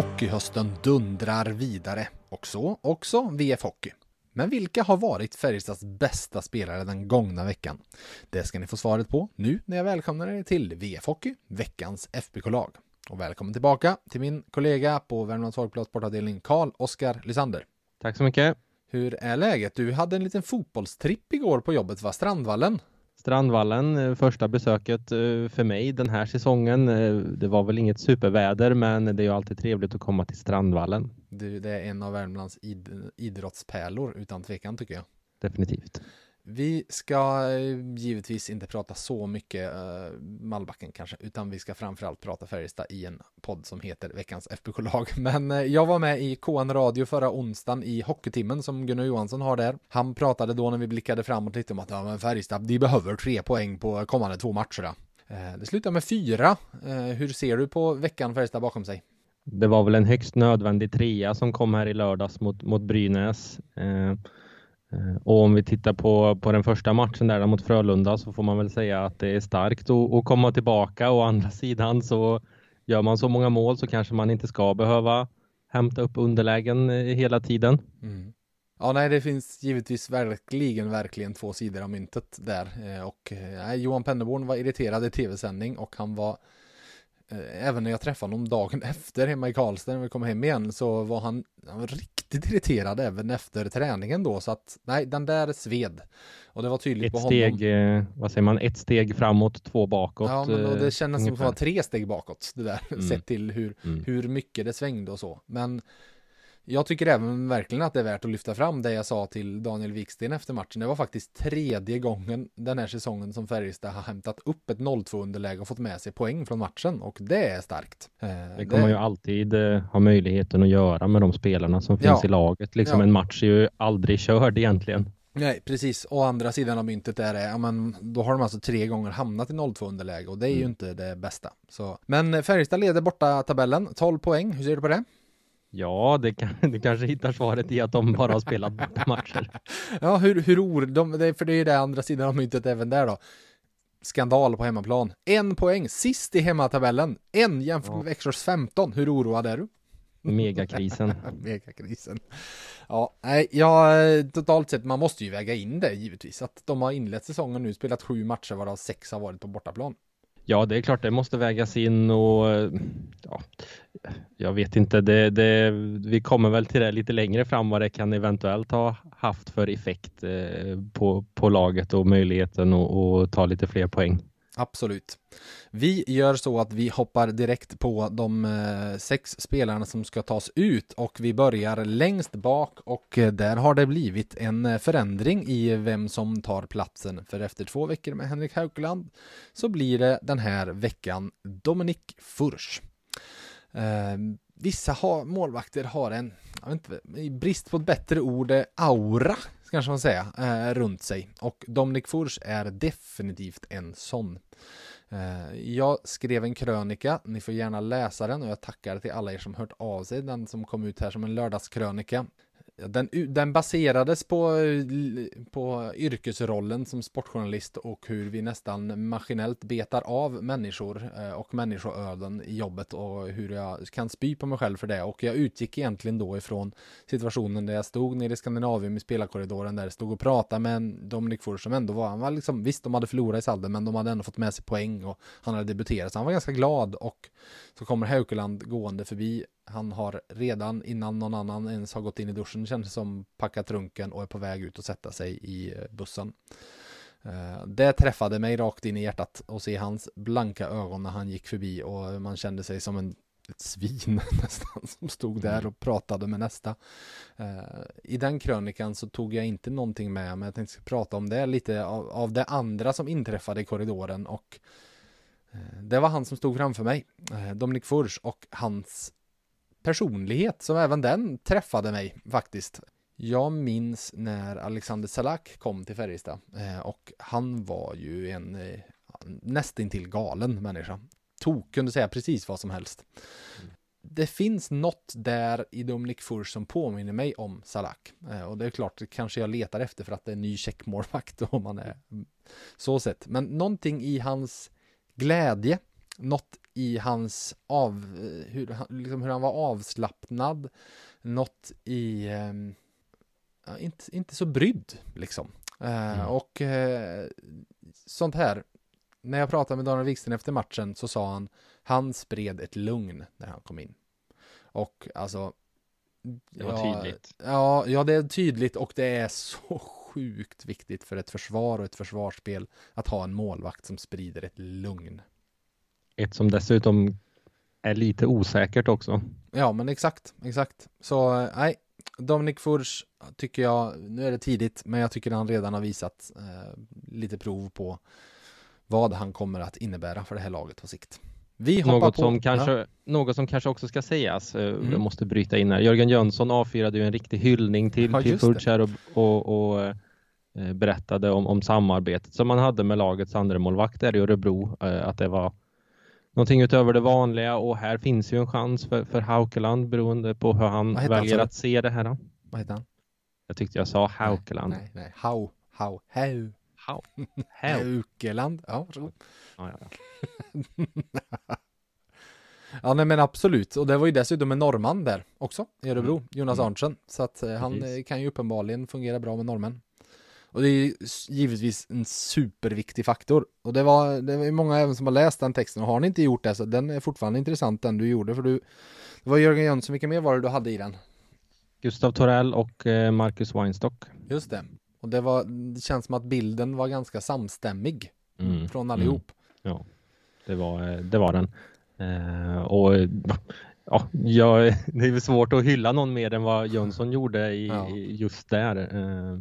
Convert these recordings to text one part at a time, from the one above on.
Hockeyhösten dundrar vidare och så också VF Hockey. Men vilka har varit Färjestads bästa spelare den gångna veckan? Det ska ni få svaret på nu när jag välkomnar er till VF Hockey, veckans FBK-lag. Och välkommen tillbaka till min kollega på Värmlands Folkblad sportavdelning, Karl Oskar Lysander. Tack så mycket. Hur är läget? Du hade en liten fotbollstripp igår på jobbet, va? Strandvallen? Strandvallen, eh, första besöket eh, för mig den här säsongen. Eh, det var väl inget superväder, men det är ju alltid trevligt att komma till Strandvallen. Du, det är en av Värmlands id idrottspärlor utan tvekan tycker jag. Definitivt. Vi ska eh, givetvis inte prata så mycket eh, uh, Malbacken kanske, utan vi ska framförallt prata Färjestad i en podd som heter Veckans FBK-lag. Men uh, jag var med i KN Radio förra onsdagen i Hockeytimmen som Gunnar Johansson har där. Han pratade då när vi blickade framåt lite om att ja, men Färjestad, de behöver tre poäng på kommande två matcher. Uh, det slutar med fyra. hur ser du på veckan Färjestad bakom sig? Det var väl en högst nödvändig trea som kom här i lördags mot, mot Brynäs. Eh, och om vi tittar på, på den första matchen där mot Frölunda så får man väl säga att det är starkt att, att komma tillbaka. Å andra sidan så gör man så många mål så kanske man inte ska behöva hämta upp underlägen eh, hela tiden. Mm. Ja, nej, det finns givetvis verkligen, verkligen två sidor av myntet där. Eh, och nej, Johan Pennerborn var irriterad i tv-sändning och han var även när jag träffade honom dagen efter hemma i Karlstad när vi kom hem igen så var han, han var riktigt irriterad även efter träningen då så att nej den där sved och det var tydligt ett på steg, honom. Eh, vad säger man, ett steg framåt, två bakåt. Ja men det kändes som att det var tre steg bakåt det där mm. sett till hur, mm. hur mycket det svängde och så men jag tycker även verkligen att det är värt att lyfta fram det jag sa till Daniel Wiksten efter matchen. Det var faktiskt tredje gången den här säsongen som Färjestad har hämtat upp ett 0-2 underläge och fått med sig poäng från matchen och det är starkt. Eh, det kommer det... ju alltid eh, ha möjligheten att göra med de spelarna som finns ja. i laget. Liksom ja. en match är ju aldrig körd egentligen. Nej, precis. Å andra sidan av myntet är det, ja men då har de alltså tre gånger hamnat i 0-2 underläge och det är mm. ju inte det bästa. Så. Men Färjestad leder borta tabellen, 12 poäng. Hur ser du på det? Ja, det kan, du kanske hittar svaret i att de bara har spelat matcher. ja, hur, hur or, de, för det är ju det andra sidan av myntet även där då. Skandal på hemmaplan. En poäng, sist i hemmatabellen. En jämfört med Växjös 15. Hur oroad är du? Megakrisen. Megakrisen. Ja, nej, ja, totalt sett, man måste ju väga in det givetvis. Att de har inlett säsongen nu, spelat sju matcher varav sex har varit på bortaplan. Ja, det är klart det måste vägas in och ja, jag vet inte, det, det, vi kommer väl till det lite längre fram vad det kan eventuellt ha haft för effekt eh, på, på laget och möjligheten att ta lite fler poäng. Absolut. Vi gör så att vi hoppar direkt på de eh, sex spelarna som ska tas ut och vi börjar längst bak och eh, där har det blivit en eh, förändring i vem som tar platsen. För efter två veckor med Henrik Haukeland så blir det den här veckan Dominik Furch. Vissa målvakter har en, jag vet inte, i brist på ett bättre ord, aura kanske man säga, eh, runt sig. Och Dominic Furs är definitivt en sån. Eh, jag skrev en krönika, ni får gärna läsa den och jag tackar till alla er som hört av sig, den som kom ut här som en lördagskrönika. Den, den baserades på, på yrkesrollen som sportjournalist och hur vi nästan maskinellt betar av människor eh, och människoöden i jobbet och hur jag kan spy på mig själv för det. Och jag utgick egentligen då ifrån situationen där jag stod nere i Skandinavium i spelarkorridoren där jag stod och pratade med en Dominic Furs som ändå var, han var liksom, visst de hade förlorat i Salden men de hade ändå fått med sig poäng och han hade debuterat så han var ganska glad och så kommer Haukeland gående förbi han har redan innan någon annan ens har gått in i duschen känns som packat trunken och är på väg ut och sätta sig i eh, bussen. Eh, det träffade mig rakt in i hjärtat och se hans blanka ögon när han gick förbi och man kände sig som en ett svin nästan som stod där och pratade med nästa. Eh, I den krönikan så tog jag inte någonting med men jag tänkte prata om det lite av, av det andra som inträffade i korridoren och det var han som stod framför mig, Dominik Furs och hans personlighet som även den träffade mig faktiskt. Jag minns när Alexander Salak kom till Färjestad eh, och han var ju en eh, nästintill galen människa. Tok kunde säga precis vad som helst. Mm. Det finns något där i Dominik Furs som påminner mig om Salak. Eh, och det är klart, det kanske jag letar efter för att det är en ny checkmålvakt om man är så sett. Men någonting i hans glädje, något i hans av, hur, liksom hur han var avslappnad, något i eh, inte, inte så brydd liksom. Eh, mm. Och eh, sånt här. När jag pratade med Daniel Wiksten efter matchen så sa han han spred ett lugn när han kom in. Och alltså det var ja, tydligt. Ja, ja, det är tydligt och det är så sjukt viktigt för ett försvar och ett försvarsspel att ha en målvakt som sprider ett lugn. Ett som dessutom är lite osäkert också. Ja, men exakt, exakt. Så nej, Dominic Furs tycker jag, nu är det tidigt, men jag tycker han redan har visat eh, lite prov på vad han kommer att innebära för det här laget på sikt. Vi något, på, som kanske, ja. något som kanske också ska sägas, eh, mm. jag måste bryta in här. Jörgen Jönsson avfyrade ju en riktig hyllning till, ja, till Furch här och, och, och eh, berättade om, om samarbetet som man hade med lagets andra målvakter i Örebro, eh, att det var någonting utöver det vanliga och här finns ju en chans för, för Haukeland beroende på hur han väljer han, att se det här. Vad heter han? Jag tyckte jag sa Haukeland. Nej, nej, Hau, Hau, Hau. Hau. Haukeland. Ja, varsågod. Ja, ja, ja. ja, nej men absolut. Och det var ju dessutom en norrman där också i Örebro, mm. Jonas mm. Arntzen. Så att eh, han Precis. kan ju uppenbarligen fungera bra med normen. Och det är givetvis en superviktig faktor. Och det var, det var många även som har läst den texten och har ni inte gjort det så den är fortfarande intressant den du gjorde för du Det var Jörgen Jönsson, vilka mer var det du hade i den? Gustav Torell och eh, Marcus Weinstock. Just det. Och det var, det känns som att bilden var ganska samstämmig mm. från allihop. Mm. Ja, det var, eh, det var den. Eh, och ja, jag, det är svårt att hylla någon mer än vad Jönsson gjorde i, ja. just där. Eh,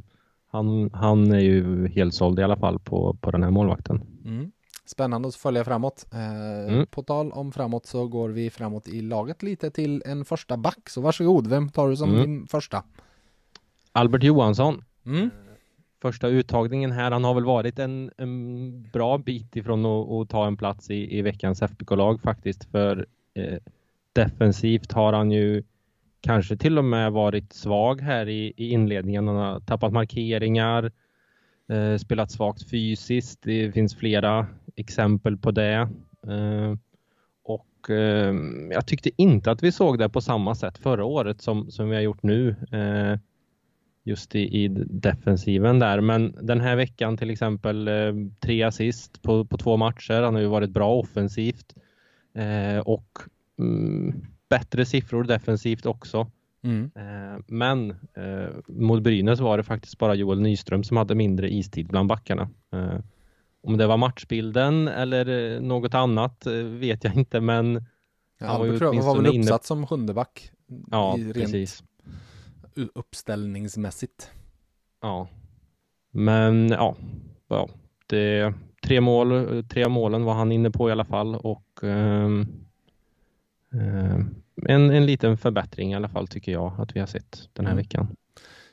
han, han är ju helt såld i alla fall på, på den här målvakten. Mm. Spännande att följa framåt. Eh, mm. På tal om framåt så går vi framåt i laget lite till en första back. Så varsågod, vem tar du som mm. din första? Albert Johansson. Mm. Första uttagningen här, han har väl varit en, en bra bit ifrån att, att ta en plats i, i veckans FBK-lag faktiskt. För eh, defensivt har han ju kanske till och med varit svag här i, i inledningen. Han har tappat markeringar, eh, spelat svagt fysiskt. Det finns flera exempel på det. Eh, och eh, jag tyckte inte att vi såg det på samma sätt förra året som, som vi har gjort nu. Eh, just i, i, defensiven där. Men den här veckan till exempel eh, tre assist på, på två matcher. Han har ju varit bra offensivt eh, och mm, bättre siffror defensivt också. Mm. Eh, men eh, mot Brynäs var det faktiskt bara Joel Nyström som hade mindre istid bland backarna. Eh, om det var matchbilden eller eh, något annat eh, vet jag inte men ja, han var ju var väl uppsatt inne... som sjunde back. Ja, precis. Uppställningsmässigt. Ja. Men ja, ja det, tre mål, tre målen var han inne på i alla fall och Eh, en, en liten förbättring i alla fall tycker jag att vi har sett den här mm. veckan.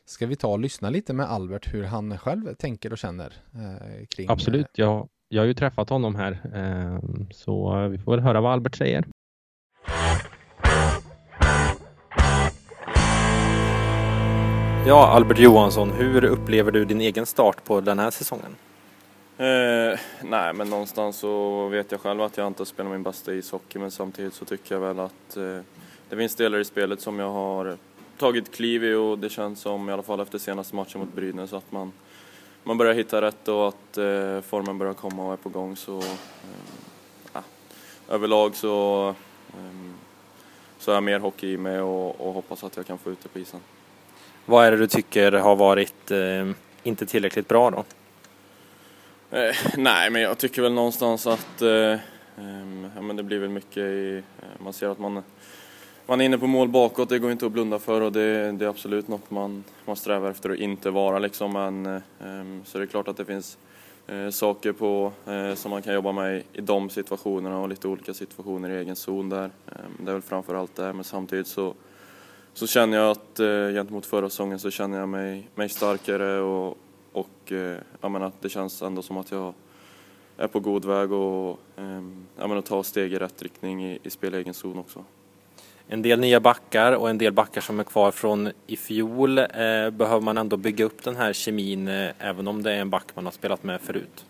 Ska vi ta och lyssna lite med Albert hur han själv tänker och känner eh, kring? Absolut, jag, jag har ju träffat honom här eh, så vi får väl höra vad Albert säger. Ja, Albert Johansson, hur upplever du din egen start på den här säsongen? Eh, nej, men någonstans så vet jag själv att jag inte spelar min bästa ishockey, men samtidigt så tycker jag väl att eh, det finns delar i spelet som jag har tagit kliv i och det känns som, i alla fall efter senaste matchen mot Brynäs, att man, man börjar hitta rätt och att eh, formen börjar komma och är på gång. Så eh, överlag så, eh, så är jag mer hockey i mig och, och, hoppas att jag kan få ut det på isen. Vad är det du tycker har varit eh, inte tillräckligt bra då? Eh, nej, men jag tycker väl någonstans att eh, eh, ja, men det blir väl mycket i, eh, man ser att man, man är inne på mål bakåt, det går inte att blunda för och det, det är absolut något man, man strävar efter att inte vara liksom. Men, eh, ehm, så det är klart att det finns eh, saker på eh, som man kan jobba med i de situationerna och lite olika situationer i egen zon där. Eh, det är väl framför allt det, men samtidigt så, så känner jag att eh, gentemot förra säsongen så känner jag mig, mig starkare och, och eh, jag menar, det känns ändå som att jag är på god väg och eh, jag menar, ta steg i rätt riktning i, i spel egen zon också. En del nya backar och en del backar som är kvar från i fjol. Eh, behöver man ändå bygga upp den här kemin eh, även om det är en back man har spelat med förut?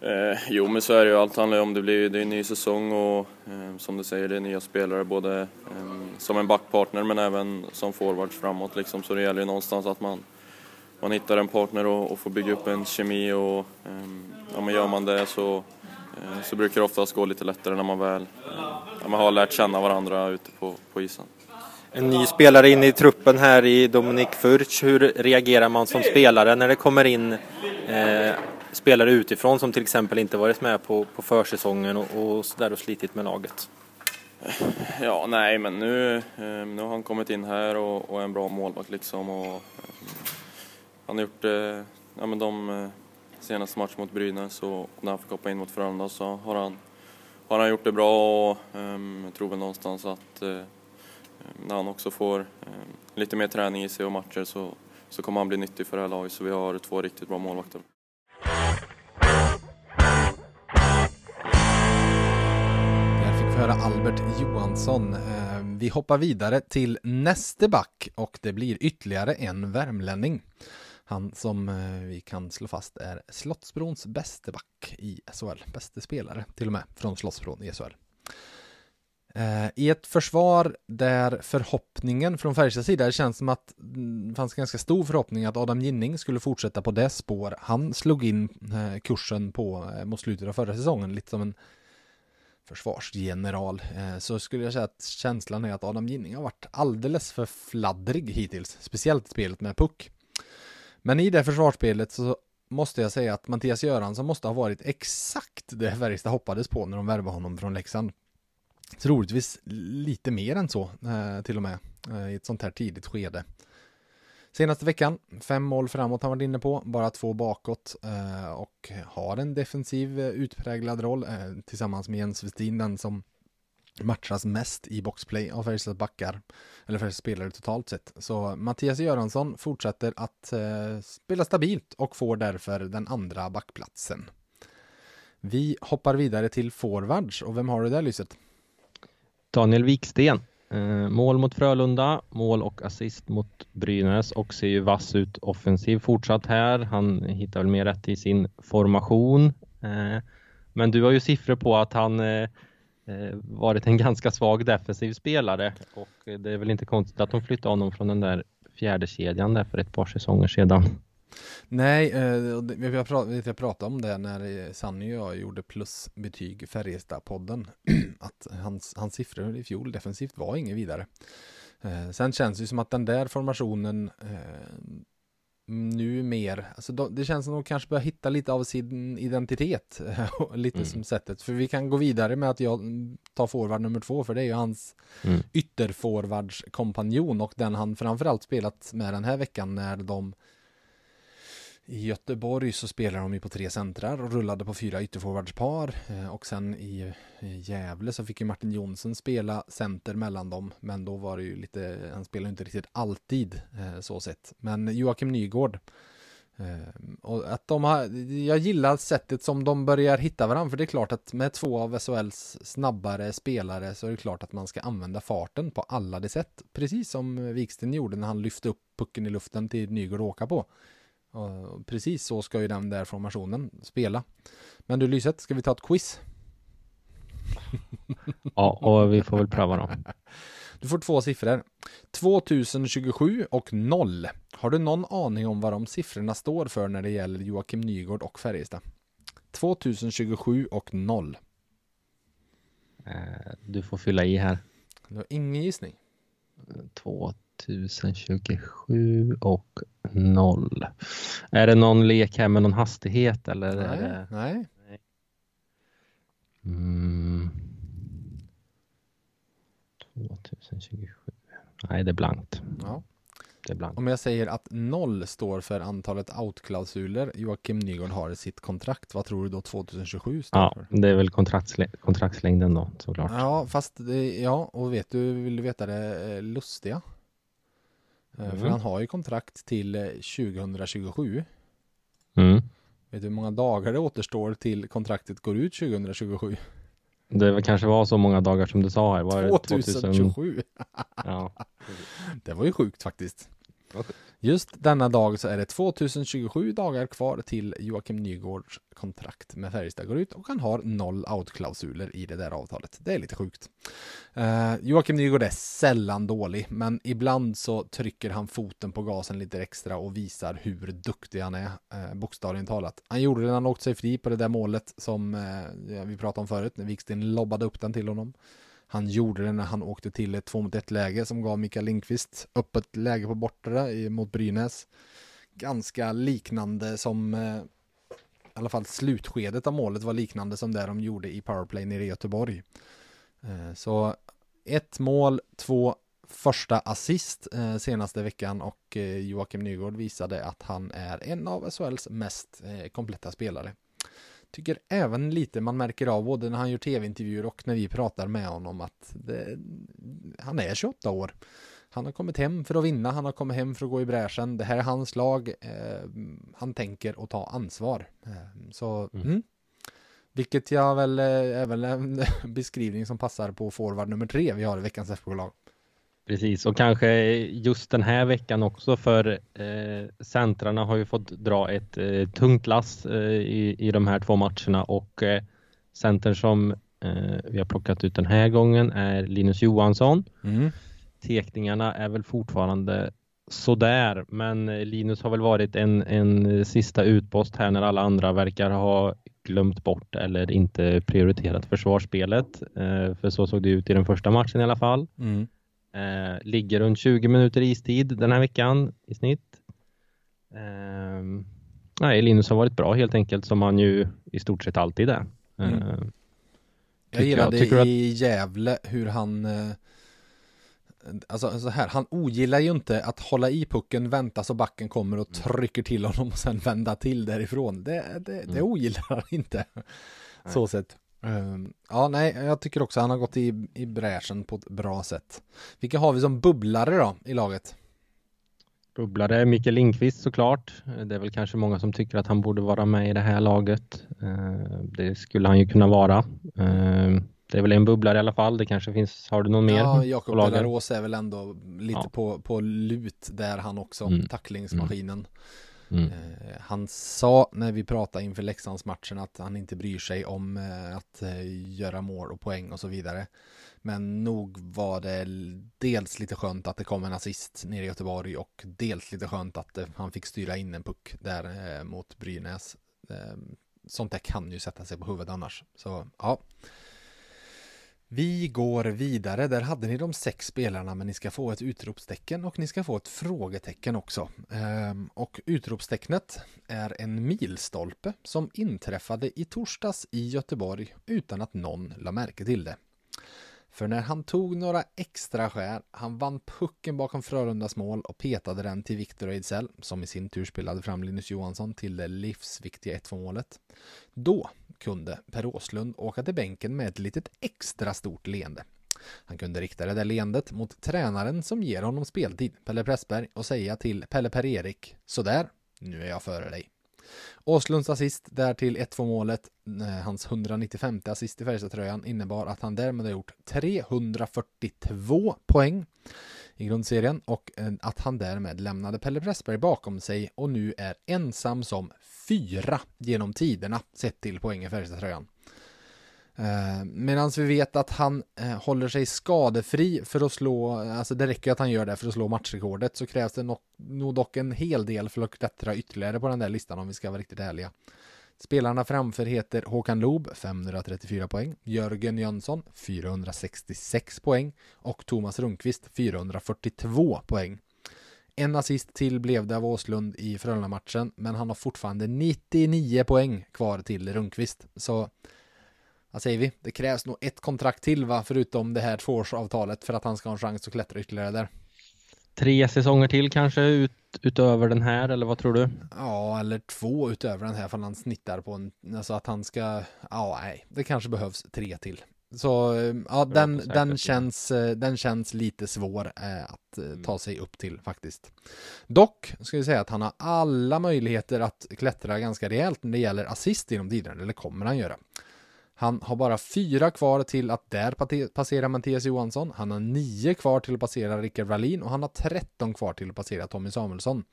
Eh, jo, men så är det ju. Allt handlar ju om det blir det är en ny säsong och eh, som du säger, det är nya spelare både eh, som en backpartner men även som forwards framåt liksom. Så det gäller ju någonstans att man, man hittar en partner och, och får bygga upp en kemi och eh, ja, men gör man det så, eh, så brukar det oftast gå lite lättare när man väl eh, ja, man har lärt känna varandra ute på, på isen. En ny spelare in i truppen här i Dominik Furch. Hur reagerar man som spelare när det kommer in eh, spelare utifrån som till exempel inte varit med på, på försäsongen och, och sådär och slitit med laget? Ja, nej, men nu, eh, nu har han kommit in här och, och är en bra målvakt liksom. Och, han har gjort eh, ja, men de eh, senaste matcherna mot Brynäs och när han fick hoppa in mot Frölunda så har han, har han gjort det bra och ehm, jag tror väl någonstans att eh, när han också får eh, lite mer träning i sig och matcher så, så kommer han bli nyttig för det här laget. Så vi har två riktigt bra målvakter. Fick höra Albert Johansson. Ehm, vi hoppar vidare till näste back och det blir ytterligare en värmlänning. Han som eh, vi kan slå fast är Slottsbrons bäste back i SHL. Bäste spelare till och med från Slottsbron i SHL. Eh, I ett försvar där förhoppningen från Färjestads sida känns som att mm, det fanns ganska stor förhoppning att Adam Ginning skulle fortsätta på det spår han slog in eh, kursen på mot slutet av förra säsongen, lite som en försvarsgeneral, så skulle jag säga att känslan är att Adam Ginning har varit alldeles för fladdrig hittills, speciellt i spelet med puck. Men i det försvarsspelet så måste jag säga att Mattias Göransson måste ha varit exakt det Färjestad hoppades på när de värvade honom från Leksand. Troligtvis lite mer än så eh, till och med eh, i ett sånt här tidigt skede. Senaste veckan, fem mål framåt har han varit inne på, bara två bakåt eh, och har en defensiv utpräglad roll tillsammans med Jens Westin, den som matchas mest i boxplay av Färjestads backar, eller Färjestads spelare totalt sett. Så Mattias Göransson fortsätter att eh, spela stabilt och får därför den andra backplatsen. Vi hoppar vidare till forwards och vem har du där Lyset? Daniel Wiksten. Eh, mål mot Frölunda, mål och assist mot Brynäs och ser ju vass ut offensiv fortsatt här. Han hittar väl mer rätt i sin formation. Eh, men du har ju siffror på att han eh, Eh, varit en ganska svag defensiv spelare och det är väl inte konstigt att de flyttade honom från den där fjärde kedjan där för ett par säsonger sedan. Nej, eh, och vi pratade om det när eh, Sanny och jag gjorde plusbetyg Färjestad-podden. att hans, hans siffror i fjol defensivt var inget vidare. Eh, sen känns det ju som att den där formationen eh, nu mer, alltså då, det känns som att de kanske börjar hitta lite av sin identitet. lite Mm. som sättet, för vi kan gå vidare med att jag tar forward nummer två, för det är ju hans Mm. ytterforwardskompanjon och den han framförallt spelat med den här veckan när de i Göteborg så spelar de ju på tre centrar och rullade på fyra ytterforwardspar eh, och sen i Gävle så fick ju Martin Jonsson spela center mellan dem men då var det ju lite, han spelar ju inte riktigt alltid eh, så sett. Men Joakim Nygård eh, och att de har, jag gillar sättet som de börjar hitta varandra för det är klart att med två av SHLs snabbare spelare så är det klart att man ska använda farten på alla de sätt. Precis som Viksten gjorde när han lyfte upp pucken i luften till Nygård att åka på. Och precis så ska ju den där formationen spela. Men du Lyset, ska vi ta ett quiz? Ja, och vi får väl pröva då. Du får två siffror. 2027 och 0. Har du någon aning om vad de siffrorna står för när det gäller Joakim Nygård och Färjestad? 2027 och 0. Eh, Du får fylla i här. Du har ingen gissning. 2027 och 0. Är det någon lek här med någon hastighet eller? Är Nej, det... nej. Mm. 2027. Nej, det är blankt. Ja. lite blank. Om jag säger att noll står för antalet outklausuler Joakim Nygård har i sitt kontrakt, vad tror du då 2027 står Ja, för? det är väl kontraktsle- kontraktslängden då såklart. Ja, fast det, ja, och vet du, vill du veta det eh, lustiga? Eh, För Mhm. han har ju kontrakt till eh, 2027. Mm. Vet du hur många dagar det återstår till kontraktet går ut 2027? Det var- kanske var så många dagar som du sa här. Var det 2027! Ja. Det var ju sjukt faktiskt. Just denna dag så är det 2027 dagar kvar till Joakim Nygårds kontrakt med Färjestad går ut och han har noll outklausuler i det där avtalet. Det är lite sjukt. Eh, Joakim Nygård är sällan dålig, men ibland så trycker han foten på gasen lite extra och visar hur duktig han är, eh, bokstavligen talat. Han gjorde det när han åkte sig fri på det där målet som eh, vi pratade om förut, när Viksten lobbade upp den till honom. Han gjorde det när han åkte till ett 2 mot 1 läge som gav Mikael Lindqvist öppet läge på bortre mot Brynäs. Ganska liknande som, eh, i alla fall slutskedet av målet var liknande som det de gjorde i powerplay nere i Göteborg. Eh, så ett mål, två första assist eh, senaste veckan och Joakim Nygård visade att han är en av SHLs mest kompletta spelare. Tycker även lite man märker av både när han gör tv-intervjuer och när vi pratar med honom att det, han är 28 år. Han har kommit hem för att vinna, han har kommit hem för att gå i bräschen. Det här är hans lag. Eh, han tänker att ta ansvar. Eh, så, Mm. mm. Vilket jag väl eh, är väl en beskrivning som passar på forward nummer tre vi har i veckans FBK-lag. Precis, och kanske just den här veckan också för eh, centrarna har ju fått dra ett eh, tungt lass eh, i, i de här två matcherna och eh, centern som eh, vi har plockat ut den här gången är Linus Johansson. Tekningarna är väl fortfarande sådär, men eh, Linus har väl varit en, en sista utpost här när alla andra verkar ha glömt bort eller inte prioriterat försvarsspelet. Eh, för så såg det ut i den första matchen i alla fall. Mm. Eh, ligger runt 20 minuter istid den här veckan i snitt. Eh, nej, Linus har varit bra helt enkelt som han ju i stort sett alltid är. Eh, Mm. Jag gillade att, i Gävle hur han eh, Alltså så här, han ogillar ju inte att hålla i pucken, vänta så backen kommer och trycker till honom och sen vända till därifrån. Det, det, det Mm. ogillar han inte. Så sett. Um, ja, nej, jag tycker också han har gått i, i bräschen på ett bra sätt. Vilka har vi som bubblare då i laget? bubblare Mikael Lindqvist såklart. Det är väl kanske många som tycker att han borde vara med i det här laget. Eh, det skulle han ju kunna vara. Eh, det är väl en bubblare i alla fall. Det kanske finns, har du någon mer? Ja, Jakob? Delarås är väl ändå lite Ja. på, på lut där han också, Mm. tacklingsmaskinen. Mm. Mm. Eh, han sa när vi pratade inför Leksandsmatchen att han inte bryr sig om eh, att eh, göra mål och poäng och så vidare. Men nog var det dels lite skönt att det kom en assist nere i Göteborg och dels lite skönt att eh, han fick styra in en puck där eh, mot Brynäs. Ehm, sånt där kan ju sätta sig på huvudet annars. Så ja. Vi går vidare. Där hade ni de sex spelarna men ni ska få ett utropstecken och ni ska få ett frågetecken också. Ehm, och utropstecknet är en milstolpe som inträffade i torsdags i Göteborg utan att någon la märke till det. För när han tog några extra skär, han vann pucken bakom Frölundas mål och petade den till Victor Ejdsell, som i sin tur spelade fram Linus Johansson till det livsviktiga 1-2 målet. Då kunde Per Åslund åka till bänken med ett litet extra stort leende. Han kunde rikta det där leendet mot tränaren som ger honom speltid, Pelle Pressberg, och säga till Pelle Per-Erik, sådär, nu är jag före dig. Åslunds assist där till 1-2 målet, eh, hans 195 assist i Färjestadtröjan innebar att han därmed har gjort 342 poäng i grundserien och eh, att han därmed lämnade Pelle Pressberg bakom sig och nu är ensam som fyra genom tiderna sett till poäng i Färjestadströjan. Eh, Medan vi vet att han eh, håller sig skadefri för att slå, alltså det räcker att han gör det för att slå matchrekordet så krävs det nog, nog dock en hel del för att klättra ytterligare på den där listan om vi ska vara riktigt ärliga. Spelarna framför heter Håkan Loob 534 poäng, Jörgen Jönsson 466 poäng och Thomas Rundqvist 442 poäng. En assist till blev det av Åslund i Frölunda-matchen, men han har fortfarande 99 poäng kvar till Rundqvist. Så vad säger vi? Det krävs nog ett kontrakt till va, förutom det här tvåårsavtalet för att han ska ha en chans att klättra ytterligare där. tre säsonger till kanske ut, utöver den här eller vad tror du? Ja, eller två utöver den här för han snittar på en, alltså att han ska, ja nej, det kanske behövs tre till. Så ja, den, den, känns, eh, den känns lite svår eh, att eh, ta sig upp till faktiskt. Dock ska vi säga att han har alla möjligheter att klättra ganska rejält när det gäller assist genom tiderna, eller kommer han göra. Han har bara fyra kvar till att där passera Mattias Johansson. Han har nio kvar till att passera Rickard Wallin och han har tretton kvar till att passera Tommy Samuelsson.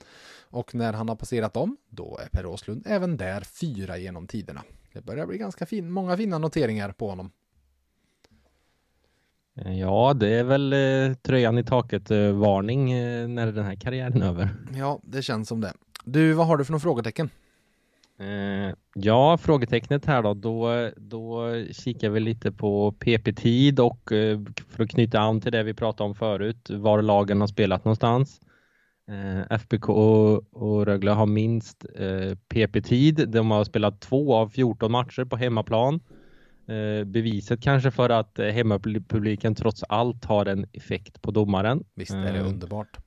Och när han har passerat dem, då är Per Åslund även där fyra genom tiderna. Det börjar bli ganska fin, många fina noteringar på honom. Eh, ja, det är väl eh, tröjan i taket-varning eh, när den här karriären är över. Ja, det känns som det. Du, vad har du för några frågetecken? Eh, ja, frågetecknet här då, då, då kikar vi lite på PP-tid och eh, för att knyta an till det vi pratade om förut, var lagen har spelat någonstans. Eh, FBK och, och Rögle har minst eh, PP-tid. De har spelat två av 14 matcher på hemmaplan. Eh, beviset kanske för att hemmapubliken trots allt har en effekt på domaren. Visst är det underbart.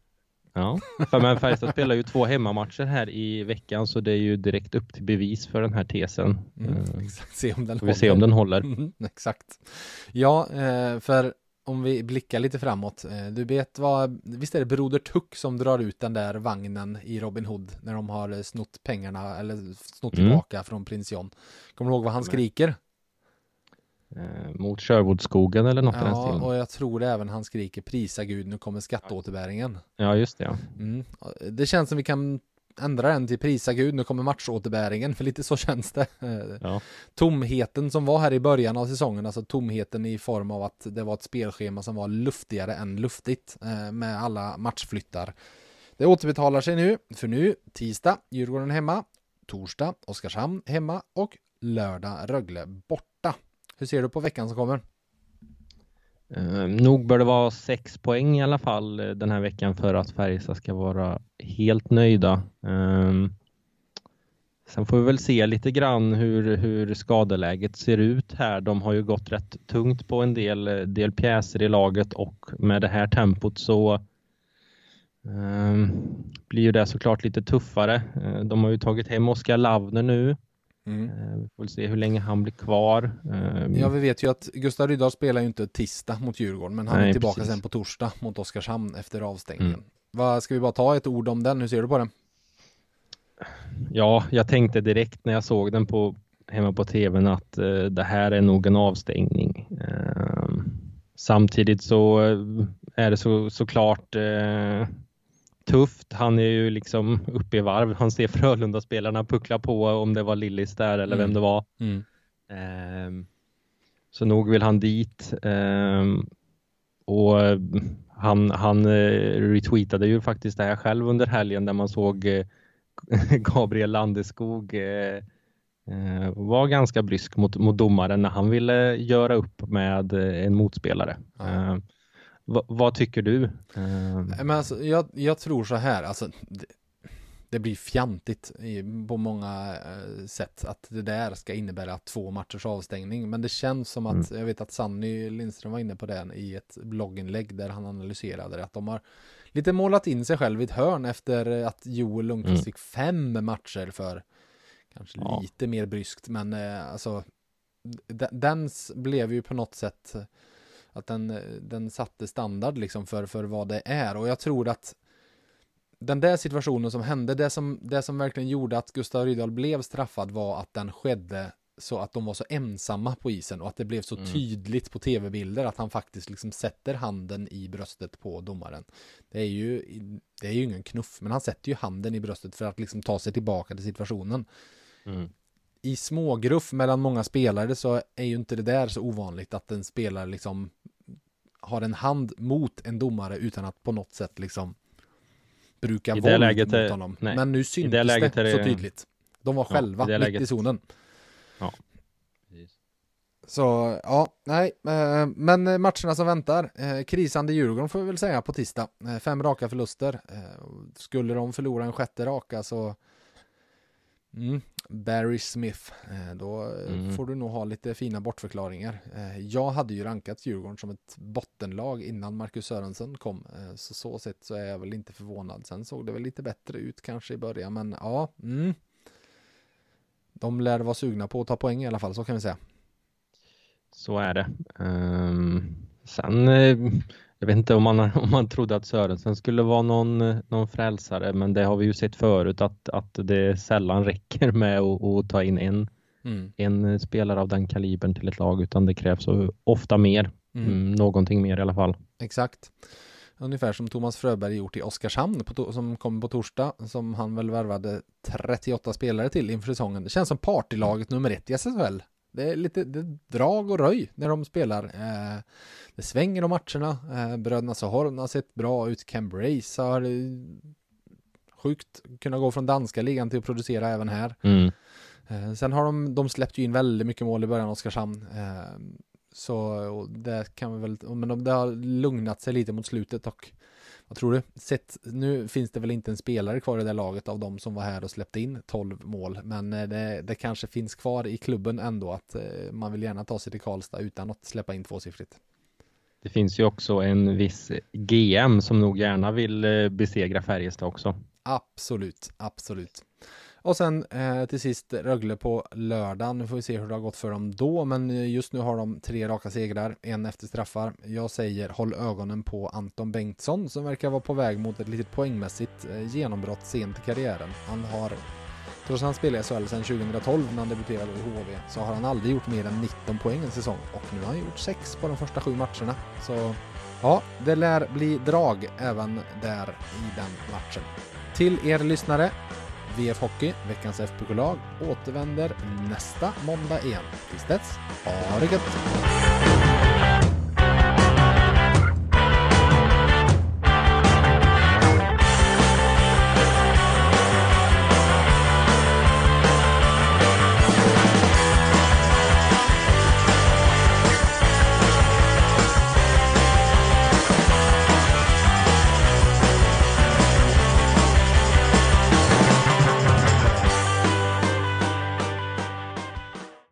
Ja, för men Färjestad spelar ju två hemmamatcher här i veckan så det är ju direkt upp till bevis för den här tesen. Mm, uh, se om den vi håller. se om den håller. Mm, exakt. Ja, eh, för om vi blickar lite framåt. Eh, du vet vad, visst är det Broder Tuck som drar ut den där vagnen i Robin Hood när de har snott pengarna eller snott mm. tillbaka från prins John. Kommer du ihåg vad han skriker? Eh, mot Sherwoodskogen eller något ja, i den stilen. och jag tror även han skriker prisa Gud, nu kommer skatteåterbäringen. Ja, just det. Ja. Mm. Det känns som vi kan ändra den till prisa Gud, nu kommer matchåterbäringen, för lite så känns det. Ja. Tomheten som var här i början av säsongen, alltså tomheten i form av att det var ett spelschema som var luftigare än luftigt eh, med alla matchflyttar. Det återbetalar sig nu, för nu tisdag Djurgården hemma, torsdag Oskarshamn hemma och lördag Rögle borta. Hur ser du på veckan som kommer? Eh, nog bör det vara sex poäng i alla fall eh, den här veckan för att Färjestad ska vara helt nöjda. Eh, sen får vi väl se lite grann hur, hur skadeläget ser ut här. De har ju gått rätt tungt på en del, eh, del pjäser i laget och med det här tempot så uh, blir ju det såklart lite tuffare. Eh, de har ju tagit hem Oskar Lavner nu. Mm. Eh, vi får se hur länge han blir kvar. Ehm, ja, vi vet ju att Gustav Rydahl spelar ju inte tisdag mot Djurgården, men han Nej, är tillbaka precis. sen på torsdag mot Oskarshamn efter avstängningen. Mm. Vad Ska vi bara ta ett ord om den? Hur ser du på den? Ja, jag tänkte direkt när jag såg den på, hemma på tvn att uh, det här är nog en avstängning. Uh, samtidigt så uh, är det så, såklart uh, tufft. Han är ju liksom uppe i varv. Han ser Frölunda-spelarna puckla på om det var Lillis där eller mm. vem det var. Mm. Um, så nog vill han dit. Um, och han, han uh, retweetade ju faktiskt det här själv under helgen där man såg uh, Gabriel Landeskog uh, var ganska brysk mot, mot domaren när han ville göra upp med en motspelare. Ja. Ehm, Va, vad tycker du? Men alltså, jag, jag tror så här, alltså, det, det blir fjantigt i, på många eh, sätt att det där ska innebära två matchers avstängning. Men det känns som att, mm. jag vet att Sanny Lindström var inne på det i ett blogginlägg där han analyserade det, att de har lite målat in sig själv i ett hörn efter att Joel Lundqvist mm. fick fem matcher för kanske ja. lite mer bryskt, men eh, alltså den blev ju på något sätt att den, den satte standard liksom för, för vad det är och jag tror att den där situationen som hände, det som, det som verkligen gjorde att Gustav Rydahl blev straffad var att den skedde så att de var så ensamma på isen och att det blev så mm. tydligt på tv-bilder att han faktiskt liksom sätter handen i bröstet på domaren. Det är ju, det är ju ingen knuff, men han sätter ju handen i bröstet för att liksom ta sig tillbaka till situationen. Mm i smågruff mellan många spelare så är ju inte det där så ovanligt att en spelare liksom har en hand mot en domare utan att på något sätt liksom bruka I våld läget mot är, honom. Nej. Men nu syntes det, det, det, så tydligt. De var själva ja, i mitt i zonen. Ja. Så ja, nej, eh, men matcherna som väntar. Eh, krisande Djurgården får vi väl säga på tisdag. Eh, fem raka förluster. Skulle de förlora en sjätte raka så Mm. Barry Smith, eh, då Mm. får du nog ha lite fina bortförklaringar. Eh, Jag hade ju rankat Djurgården som ett bottenlag innan Marcus Sörensen kom, Eh, så så sett så är jag väl inte förvånad. Sen såg det väl lite bättre ut kanske i början, men ja, mm. De lär vara sugna på att ta poäng i alla fall, så kan vi säga. Så är det. Ehm, sen, jag vet inte om man, om man trodde att Sörensen skulle vara någon, någon frälsare, men det har vi ju sett förut att, att det sällan räcker med att, att ta in en, Mm. en spelare av den kalibern till ett lag, utan det krävs ofta mer. Mm. Mm, någonting mer i alla fall. Exakt. Ungefär som Thomas Fröberg gjort i Oskarshamn på som kom på torsdag, som han väl värvade 38 spelare till inför säsongen. Det känns som partylaget nummer ett i SSL. Det är lite det är drag och röj när de spelar. Eh, det svänger om matcherna. Eh, bröderna Sahorn har sett bra ut. Cambrace har eh, sjukt kunnat gå från danska ligan till att producera även här. Mm. Eh, sen har de, de släppt ju in väldigt mycket mål i början av Oskarshamn. Eh, så det kan vi väl, men de, det har lugnat sig lite mot slutet och vad tror du? Sett, nu finns det väl inte en spelare kvar i det laget av de som var här och släppte in 12 mål, men eh, det, det kanske finns kvar i klubben ändå att eh, man vill gärna ta sig till Karlstad utan att släppa in tvåsiffrigt. Det finns ju också en viss GM som nog gärna vill eh, besegra Färjestad också. Absolut, absolut. Och sen eh, till sist Rögle på lördag. Nu får vi se hur det har gått för dem då, men eh, just nu har de tre raka segrar, en efter straffar. Jag säger håll ögonen på Anton Bengtsson som verkar vara på väg mot ett litet poängmässigt eh, genombrott sent i karriären. Han har, trots att han spelade i SHL sedan 2012 när han debuterade i HV, så har han aldrig gjort mer än 19 poäng en säsong och nu har han gjort 6 på de första sju matcherna. Så ja, det lär bli drag även där i den matchen. Till er lyssnare, VF Hockey, veckans FBK-lag, återvänder nästa måndag igen. Tills dess, ha det gött!